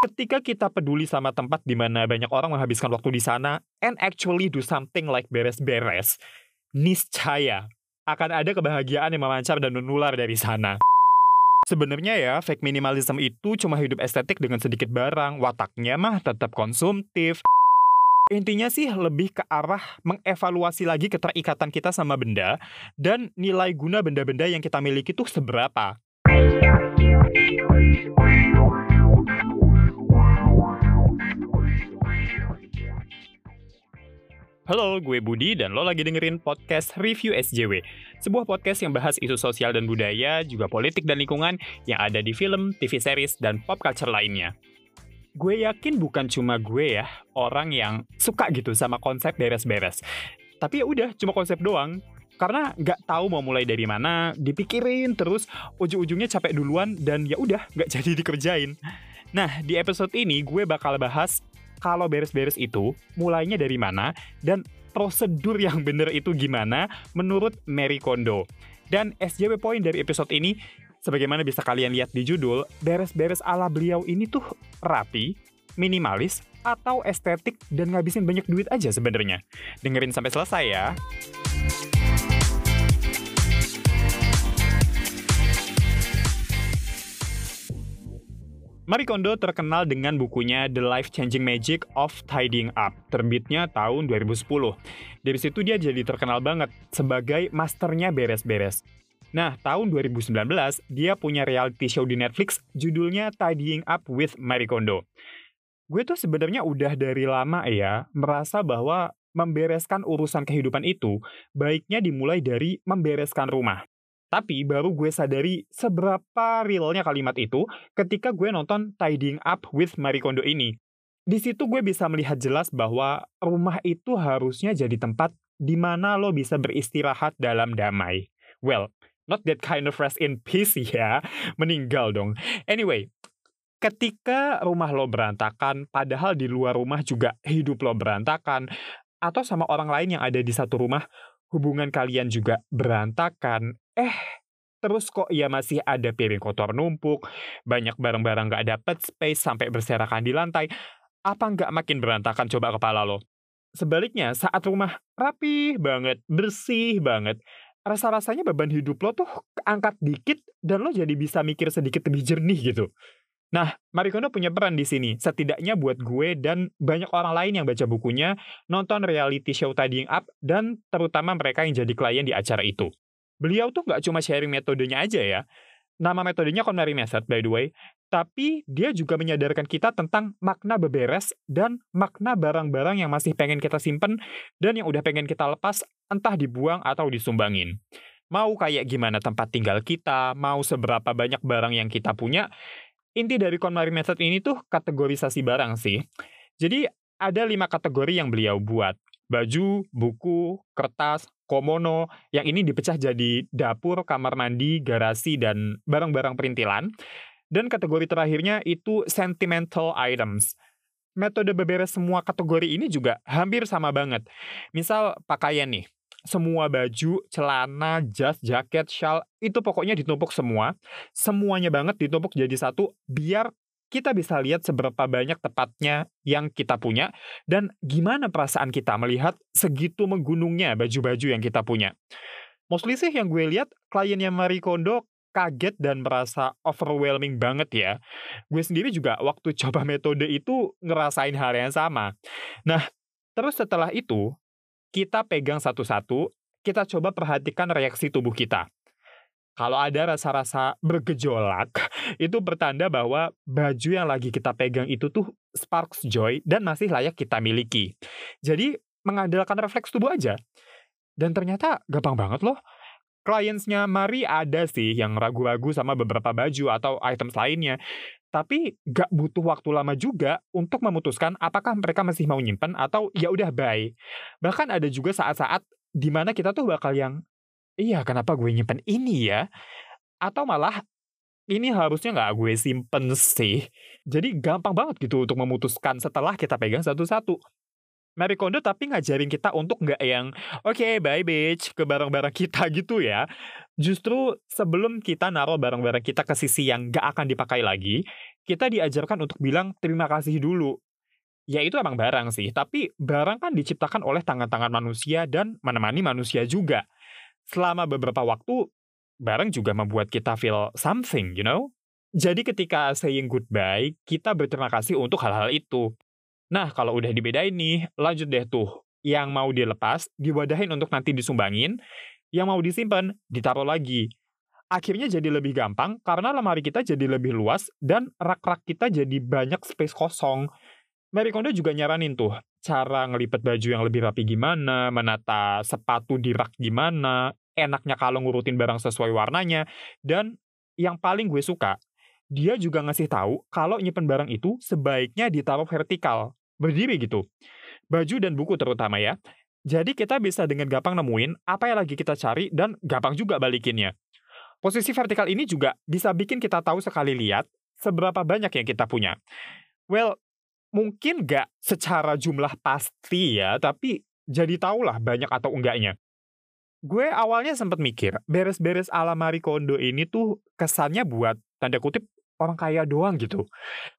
Ketika kita peduli sama tempat di mana banyak orang menghabiskan waktu di sana and actually do something like beres-beres, niscaya akan ada kebahagiaan yang memancar dan menular dari sana. Sebenarnya ya, fake minimalism itu cuma hidup estetik dengan sedikit barang, wataknya mah tetap konsumtif. Intinya sih lebih ke arah mengevaluasi lagi keterikatan kita sama benda dan nilai guna benda-benda yang kita miliki tuh seberapa. Halo, gue Budi dan lo lagi dengerin podcast Review SJW. Sebuah podcast yang bahas isu sosial dan budaya, juga politik dan lingkungan yang ada di film, TV series, dan pop culture lainnya. Gue yakin bukan cuma gue ya, orang yang suka gitu sama konsep beres-beres. Tapi ya udah, cuma konsep doang. Karena nggak tahu mau mulai dari mana, dipikirin terus, ujung-ujungnya capek duluan dan ya udah nggak jadi dikerjain. Nah, di episode ini gue bakal bahas kalau beres-beres itu mulainya dari mana dan prosedur yang benar itu gimana menurut Mary Kondo. Dan SJW point dari episode ini, sebagaimana bisa kalian lihat di judul, beres-beres ala beliau ini tuh rapi, minimalis, atau estetik dan ngabisin banyak duit aja sebenarnya. Dengerin sampai selesai ya. Marie Kondo terkenal dengan bukunya The Life-Changing Magic of Tidying Up, terbitnya tahun 2010. Dari situ dia jadi terkenal banget sebagai masternya beres-beres. Nah, tahun 2019, dia punya reality show di Netflix, judulnya Tidying Up with Marie Kondo. Gue tuh sebenarnya udah dari lama ya, merasa bahwa membereskan urusan kehidupan itu, baiknya dimulai dari membereskan rumah. Tapi baru gue sadari seberapa realnya kalimat itu ketika gue nonton Tidying Up with Marie Kondo ini. Di situ gue bisa melihat jelas bahwa rumah itu harusnya jadi tempat di mana lo bisa beristirahat dalam damai. Well, not that kind of rest in peace ya, meninggal dong. Anyway, ketika rumah lo berantakan, padahal di luar rumah juga hidup lo berantakan, atau sama orang lain yang ada di satu rumah, hubungan kalian juga berantakan, eh terus kok ya masih ada piring kotor numpuk, banyak barang-barang gak dapet space sampai berserakan di lantai, apa nggak makin berantakan coba kepala lo? Sebaliknya, saat rumah rapi banget, bersih banget, rasa-rasanya beban hidup lo tuh angkat dikit dan lo jadi bisa mikir sedikit lebih jernih gitu. Nah, Marikono punya peran di sini, setidaknya buat gue dan banyak orang lain yang baca bukunya, nonton reality show Tidying Up, dan terutama mereka yang jadi klien di acara itu. Beliau tuh nggak cuma sharing metodenya aja ya, nama metodenya KonMari Method by the way, tapi dia juga menyadarkan kita tentang makna beberes dan makna barang-barang yang masih pengen kita simpen dan yang udah pengen kita lepas, entah dibuang atau disumbangin. Mau kayak gimana tempat tinggal kita, mau seberapa banyak barang yang kita punya, inti dari KonMari Method ini tuh kategorisasi barang sih. Jadi ada lima kategori yang beliau buat. Baju, buku, kertas, komono, yang ini dipecah jadi dapur, kamar mandi, garasi, dan barang-barang perintilan. Dan kategori terakhirnya itu sentimental items. Metode beberes semua kategori ini juga hampir sama banget. Misal pakaian nih, semua baju, celana, jas, jaket, shawl, itu pokoknya ditumpuk semua. Semuanya banget ditumpuk jadi satu, biar kita bisa lihat seberapa banyak tepatnya yang kita punya, dan gimana perasaan kita melihat segitu menggunungnya baju-baju yang kita punya. Mostly sih yang gue lihat, kliennya Marie Kondo kaget dan merasa overwhelming banget ya. Gue sendiri juga waktu coba metode itu ngerasain hal yang sama. Nah, terus setelah itu, kita pegang satu-satu, kita coba perhatikan reaksi tubuh kita. Kalau ada rasa-rasa bergejolak, itu bertanda bahwa baju yang lagi kita pegang itu tuh sparks joy dan masih layak kita miliki. Jadi, mengandalkan refleks tubuh aja. Dan ternyata gampang banget loh. Kliennya Mari ada sih yang ragu-ragu sama beberapa baju atau items lainnya. Tapi gak butuh waktu lama juga untuk memutuskan apakah mereka masih mau nyimpen atau ya udah bye. Bahkan ada juga saat-saat di mana kita tuh bakal yang iya kenapa gue nyimpen ini ya? Atau malah ini harusnya nggak gue simpen sih. Jadi gampang banget gitu untuk memutuskan setelah kita pegang satu-satu. Marie Kondo tapi ngajarin kita untuk nggak yang oke okay, bye bitch ke barang-barang kita gitu ya. Justru sebelum kita naruh barang-barang kita ke sisi yang nggak akan dipakai lagi, kita diajarkan untuk bilang terima kasih dulu. Ya itu emang barang sih, tapi barang kan diciptakan oleh tangan-tangan manusia dan menemani manusia juga. Selama beberapa waktu, barang juga membuat kita feel something, you know? Jadi ketika saying goodbye, kita berterima kasih untuk hal-hal itu. Nah, kalau udah dibedain nih, lanjut deh tuh. Yang mau dilepas, diwadahin untuk nanti disumbangin. Yang mau disimpan, ditaruh lagi. Akhirnya jadi lebih gampang karena lemari kita jadi lebih luas dan rak-rak kita jadi banyak space kosong. Mary Kondo juga nyaranin tuh, cara ngelipet baju yang lebih rapi gimana, menata sepatu di rak gimana, enaknya kalau ngurutin barang sesuai warnanya, dan yang paling gue suka, dia juga ngasih tahu kalau nyimpen barang itu sebaiknya ditaruh vertikal, berdiri gitu. Baju dan buku terutama ya. Jadi kita bisa dengan gampang nemuin apa yang lagi kita cari dan gampang juga balikinnya. Posisi vertikal ini juga bisa bikin kita tahu sekali lihat seberapa banyak yang kita punya. Well, mungkin nggak secara jumlah pasti ya, tapi jadi tahulah banyak atau enggaknya. Gue awalnya sempat mikir, beres-beres ala Marie Kondo ini tuh kesannya buat tanda kutip orang kaya doang gitu.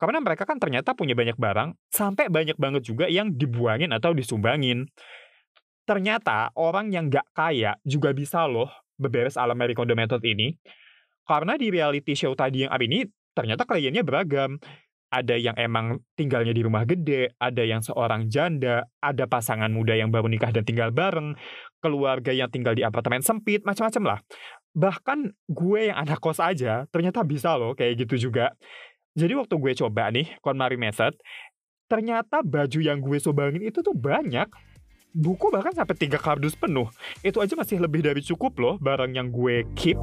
Karena mereka kan ternyata punya banyak barang, sampai banyak banget juga yang dibuangin atau disumbangin. Ternyata orang yang gak kaya juga bisa loh beberes ala Marie Kondo Method ini. Karena di reality show tadi yang ini, ternyata kliennya beragam. Ada yang emang tinggalnya di rumah gede, ada yang seorang janda, ada pasangan muda yang baru nikah dan tinggal bareng, keluarga yang tinggal di apartemen sempit, macam-macam lah bahkan gue yang anak kos aja ternyata bisa loh kayak gitu juga. Jadi waktu gue coba nih KonMari Method, ternyata baju yang gue sobangin itu tuh banyak. Buku bahkan sampai tiga kardus penuh. Itu aja masih lebih dari cukup loh barang yang gue keep.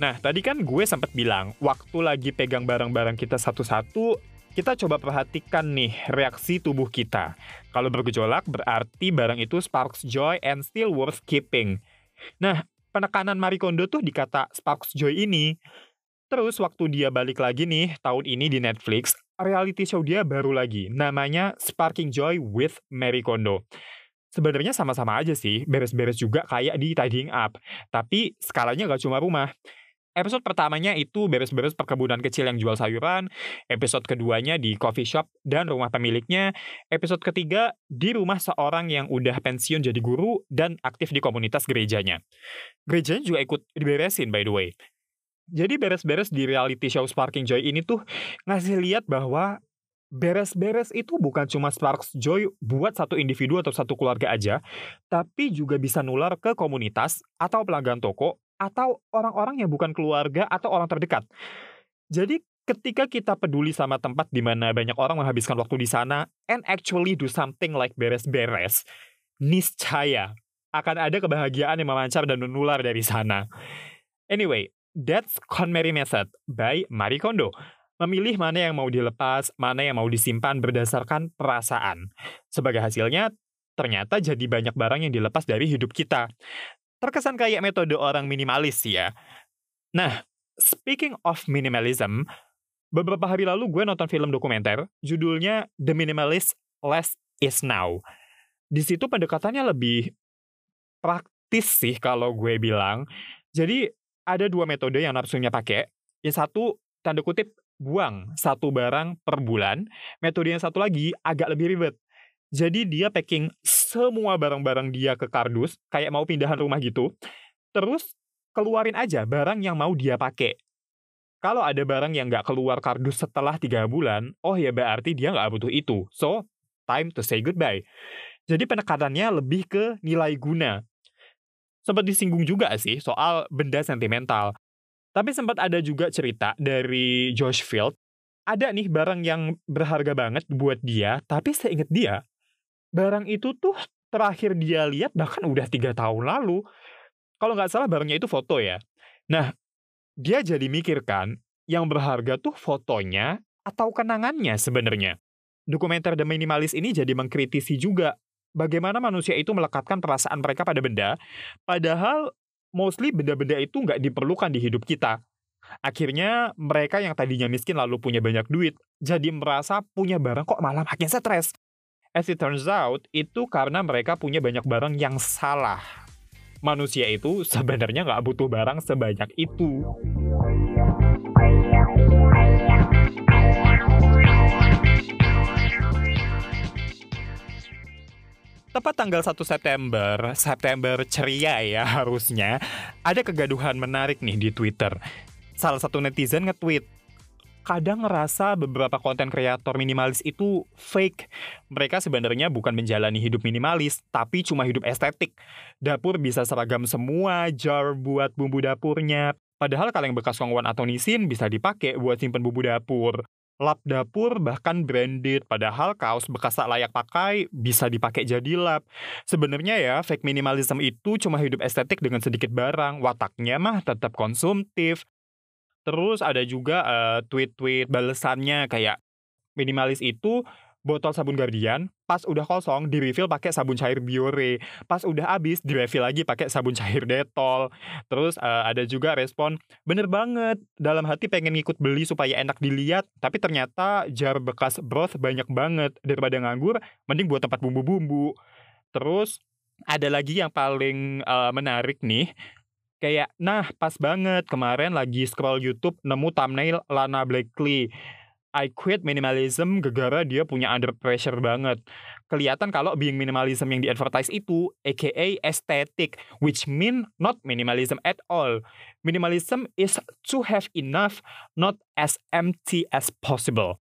Nah, tadi kan gue sempat bilang, waktu lagi pegang barang-barang kita satu-satu, kita coba perhatikan nih reaksi tubuh kita. Kalau bergejolak, berarti barang itu sparks joy and still worth keeping. Nah, penekanan Marie Kondo tuh di kata sparks joy ini. Terus waktu dia balik lagi nih, tahun ini di Netflix, reality show dia baru lagi, namanya Sparking Joy with Marie Kondo sebenarnya sama-sama aja sih, beres-beres juga kayak di Tidying Up. Tapi skalanya gak cuma rumah. Episode pertamanya itu beres-beres perkebunan kecil yang jual sayuran, episode keduanya di coffee shop dan rumah pemiliknya, episode ketiga di rumah seorang yang udah pensiun jadi guru dan aktif di komunitas gerejanya. Gerejanya juga ikut diberesin by the way. Jadi beres-beres di reality show Sparking Joy ini tuh ngasih lihat bahwa beres-beres itu bukan cuma sparks joy buat satu individu atau satu keluarga aja, tapi juga bisa nular ke komunitas atau pelanggan toko atau orang-orang yang bukan keluarga atau orang terdekat. Jadi ketika kita peduli sama tempat di mana banyak orang menghabiskan waktu di sana and actually do something like beres-beres, niscaya akan ada kebahagiaan yang memancar dan menular dari sana. Anyway, that's KonMari Method by Marie Kondo. Memilih mana yang mau dilepas, mana yang mau disimpan berdasarkan perasaan. Sebagai hasilnya, ternyata jadi banyak barang yang dilepas dari hidup kita terkesan kayak metode orang minimalis ya. Nah, speaking of minimalism, beberapa hari lalu gue nonton film dokumenter, judulnya The Minimalist Less Is Now. Di situ pendekatannya lebih praktis sih kalau gue bilang. Jadi ada dua metode yang nafsunya pakai. Yang satu, tanda kutip, buang satu barang per bulan. Metode yang satu lagi agak lebih ribet. Jadi dia packing semua barang-barang dia ke kardus, kayak mau pindahan rumah gitu. Terus keluarin aja barang yang mau dia pakai. Kalau ada barang yang nggak keluar kardus setelah tiga bulan, oh ya berarti dia nggak butuh itu. So, time to say goodbye. Jadi penekanannya lebih ke nilai guna. Sempat disinggung juga sih soal benda sentimental. Tapi sempat ada juga cerita dari Josh Field, ada nih barang yang berharga banget buat dia, tapi seingat dia, barang itu tuh terakhir dia lihat bahkan udah tiga tahun lalu. Kalau nggak salah barangnya itu foto ya. Nah, dia jadi mikir kan, yang berharga tuh fotonya atau kenangannya sebenarnya. Dokumenter The Minimalist ini jadi mengkritisi juga bagaimana manusia itu melekatkan perasaan mereka pada benda, padahal mostly benda-benda itu nggak diperlukan di hidup kita. Akhirnya mereka yang tadinya miskin lalu punya banyak duit, jadi merasa punya barang kok malah makin stres. As it turns out, itu karena mereka punya banyak barang yang salah. Manusia itu sebenarnya nggak butuh barang sebanyak itu. Tepat tanggal 1 September, September ceria ya harusnya, ada kegaduhan menarik nih di Twitter. Salah satu netizen nge-tweet, kadang ngerasa beberapa konten kreator minimalis itu fake. Mereka sebenarnya bukan menjalani hidup minimalis, tapi cuma hidup estetik. Dapur bisa seragam semua, jar buat bumbu dapurnya. Padahal kaleng bekas kongwan atau nisin bisa dipakai buat simpen bumbu dapur. Lap dapur bahkan branded, padahal kaos bekas tak layak pakai bisa dipakai jadi lap. Sebenarnya ya, fake minimalism itu cuma hidup estetik dengan sedikit barang, wataknya mah tetap konsumtif. Terus ada juga uh, tweet-tweet balesannya kayak minimalis itu botol sabun Guardian pas udah kosong di refill pakai sabun cair Biore pas udah habis di refill lagi pakai sabun cair Detol. Terus uh, ada juga respon bener banget dalam hati pengen ngikut beli supaya enak dilihat tapi ternyata jar bekas broth banyak banget daripada nganggur mending buat tempat bumbu-bumbu. Terus ada lagi yang paling uh, menarik nih Kayak, nah pas banget kemarin lagi scroll YouTube nemu thumbnail Lana Blakely. I quit minimalism gegara dia punya under pressure banget. Kelihatan kalau being minimalism yang di advertise itu aka aesthetic, which mean not minimalism at all. Minimalism is to have enough, not as empty as possible.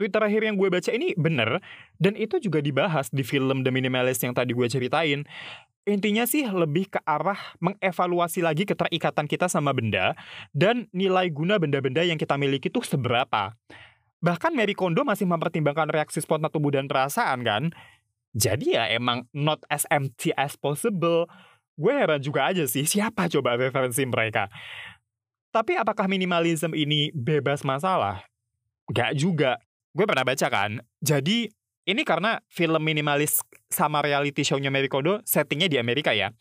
Tweet terakhir yang gue baca ini bener, dan itu juga dibahas di film The Minimalist yang tadi gue ceritain. Intinya sih lebih ke arah mengevaluasi lagi keterikatan kita sama benda dan nilai guna benda-benda yang kita miliki tuh seberapa. Bahkan Mary Kondo masih mempertimbangkan reaksi spontan tubuh dan perasaan kan. Jadi ya emang not as empty as possible. Gue heran juga aja sih siapa coba referensi mereka. Tapi apakah minimalism ini bebas masalah? Gak juga. Gue pernah baca kan. Jadi ini karena film minimalis sama reality show-nya Mary Kondo settingnya di Amerika ya.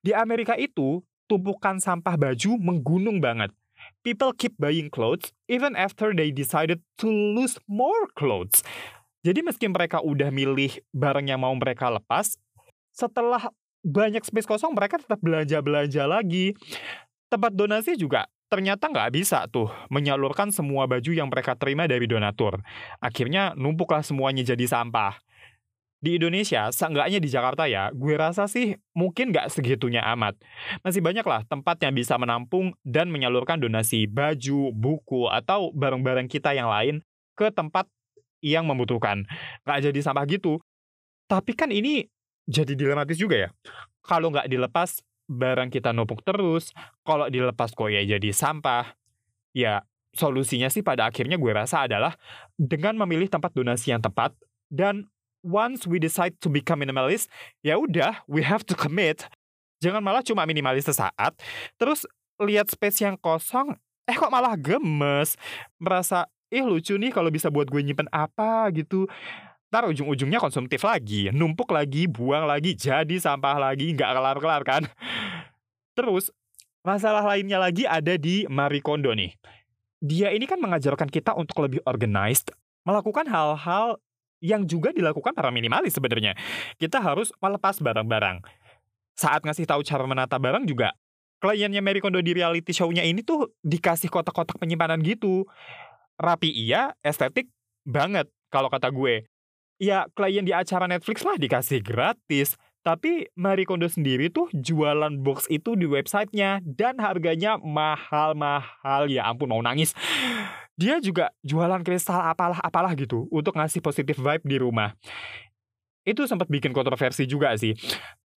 Di Amerika itu, tumpukan sampah baju menggunung banget. People keep buying clothes even after they decided to lose more clothes. Jadi meski mereka udah milih barang yang mau mereka lepas, setelah banyak space kosong mereka tetap belanja-belanja lagi. Tempat donasi juga ternyata nggak bisa tuh menyalurkan semua baju yang mereka terima dari donatur. Akhirnya numpuklah semuanya jadi sampah. Di Indonesia, seenggaknya di Jakarta ya, gue rasa sih mungkin nggak segitunya amat. Masih banyak lah tempat yang bisa menampung dan menyalurkan donasi baju, buku, atau barang-barang kita yang lain ke tempat yang membutuhkan. Nggak jadi sampah gitu. Tapi kan ini jadi dilematis juga ya. Kalau nggak dilepas, barang kita numpuk terus, kalau dilepas kok ya jadi sampah. Ya, solusinya sih pada akhirnya gue rasa adalah dengan memilih tempat donasi yang tepat dan once we decide to become minimalist, ya udah, we have to commit. Jangan malah cuma minimalis sesaat, terus lihat space yang kosong, eh kok malah gemes, merasa ih lucu nih kalau bisa buat gue nyimpen apa gitu ntar ujung-ujungnya konsumtif lagi, numpuk lagi, buang lagi, jadi sampah lagi, nggak kelar-kelar kan. Terus, masalah lainnya lagi ada di Marie Kondo nih. Dia ini kan mengajarkan kita untuk lebih organized, melakukan hal-hal yang juga dilakukan para minimalis sebenarnya. Kita harus melepas barang-barang. Saat ngasih tahu cara menata barang juga, kliennya Marie Kondo di reality show-nya ini tuh dikasih kotak-kotak penyimpanan gitu. Rapi iya, estetik banget kalau kata gue ya klien di acara Netflix lah dikasih gratis. Tapi Marie Kondo sendiri tuh jualan box itu di websitenya dan harganya mahal-mahal ya ampun mau nangis. Dia juga jualan kristal apalah-apalah gitu untuk ngasih positif vibe di rumah. Itu sempat bikin kontroversi juga sih.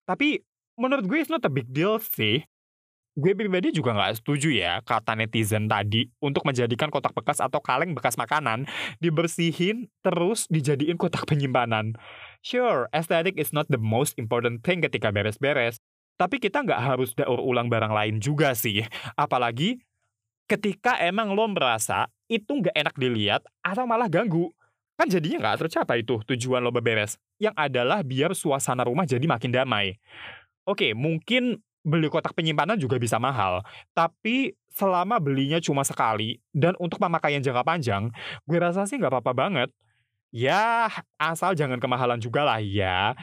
Tapi menurut gue it's not a big deal sih. Gue pribadi juga nggak setuju ya kata netizen tadi untuk menjadikan kotak bekas atau kaleng bekas makanan dibersihin terus dijadiin kotak penyimpanan. Sure, aesthetic is not the most important thing ketika beres-beres. Tapi kita nggak harus daur ulang barang lain juga sih. Apalagi ketika emang lo merasa itu nggak enak dilihat atau malah ganggu. Kan jadinya nggak tercapai itu tujuan lo beberes. Yang adalah biar suasana rumah jadi makin damai. Oke, mungkin beli kotak penyimpanan juga bisa mahal. Tapi selama belinya cuma sekali dan untuk pemakaian jangka panjang, gue rasa sih nggak apa-apa banget. Ya, asal jangan kemahalan juga lah ya.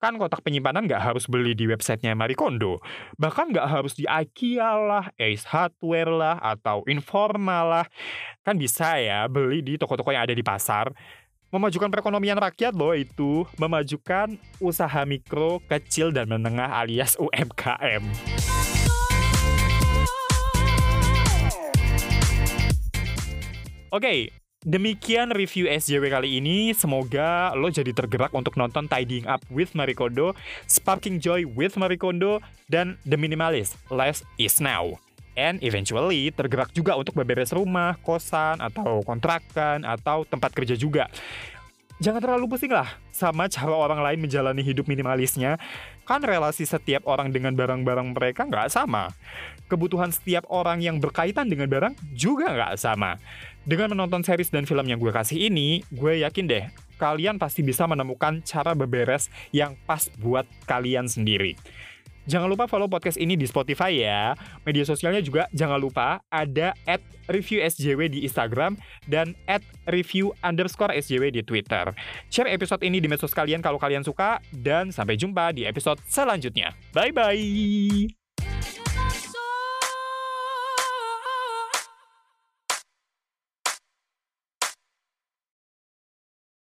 Kan kotak penyimpanan nggak harus beli di websitenya Marie Kondo. Bahkan nggak harus di IKEA lah, Ace Hardware lah, atau Informa lah. Kan bisa ya beli di toko-toko yang ada di pasar. Memajukan perekonomian rakyat loh itu. Memajukan usaha mikro, kecil, dan menengah alias UMKM. Oke, demikian review SJW kali ini. Semoga lo jadi tergerak untuk nonton Tidying Up with Marie Kondo, Sparking Joy with Marie Kondo, dan The Minimalist, Less is Now. And eventually tergerak juga untuk beberes rumah, kosan, atau kontrakan, atau tempat kerja juga. Jangan terlalu pusing lah sama cara orang lain menjalani hidup minimalisnya. Kan relasi setiap orang dengan barang-barang mereka nggak sama. Kebutuhan setiap orang yang berkaitan dengan barang juga nggak sama. Dengan menonton series dan film yang gue kasih ini, gue yakin deh, kalian pasti bisa menemukan cara beberes yang pas buat kalian sendiri. Jangan lupa follow podcast ini di Spotify ya. Media sosialnya juga jangan lupa ada at review SJW di Instagram dan at review underscore SJW di Twitter. Share episode ini di medsos kalian kalau kalian suka dan sampai jumpa di episode selanjutnya. Bye-bye!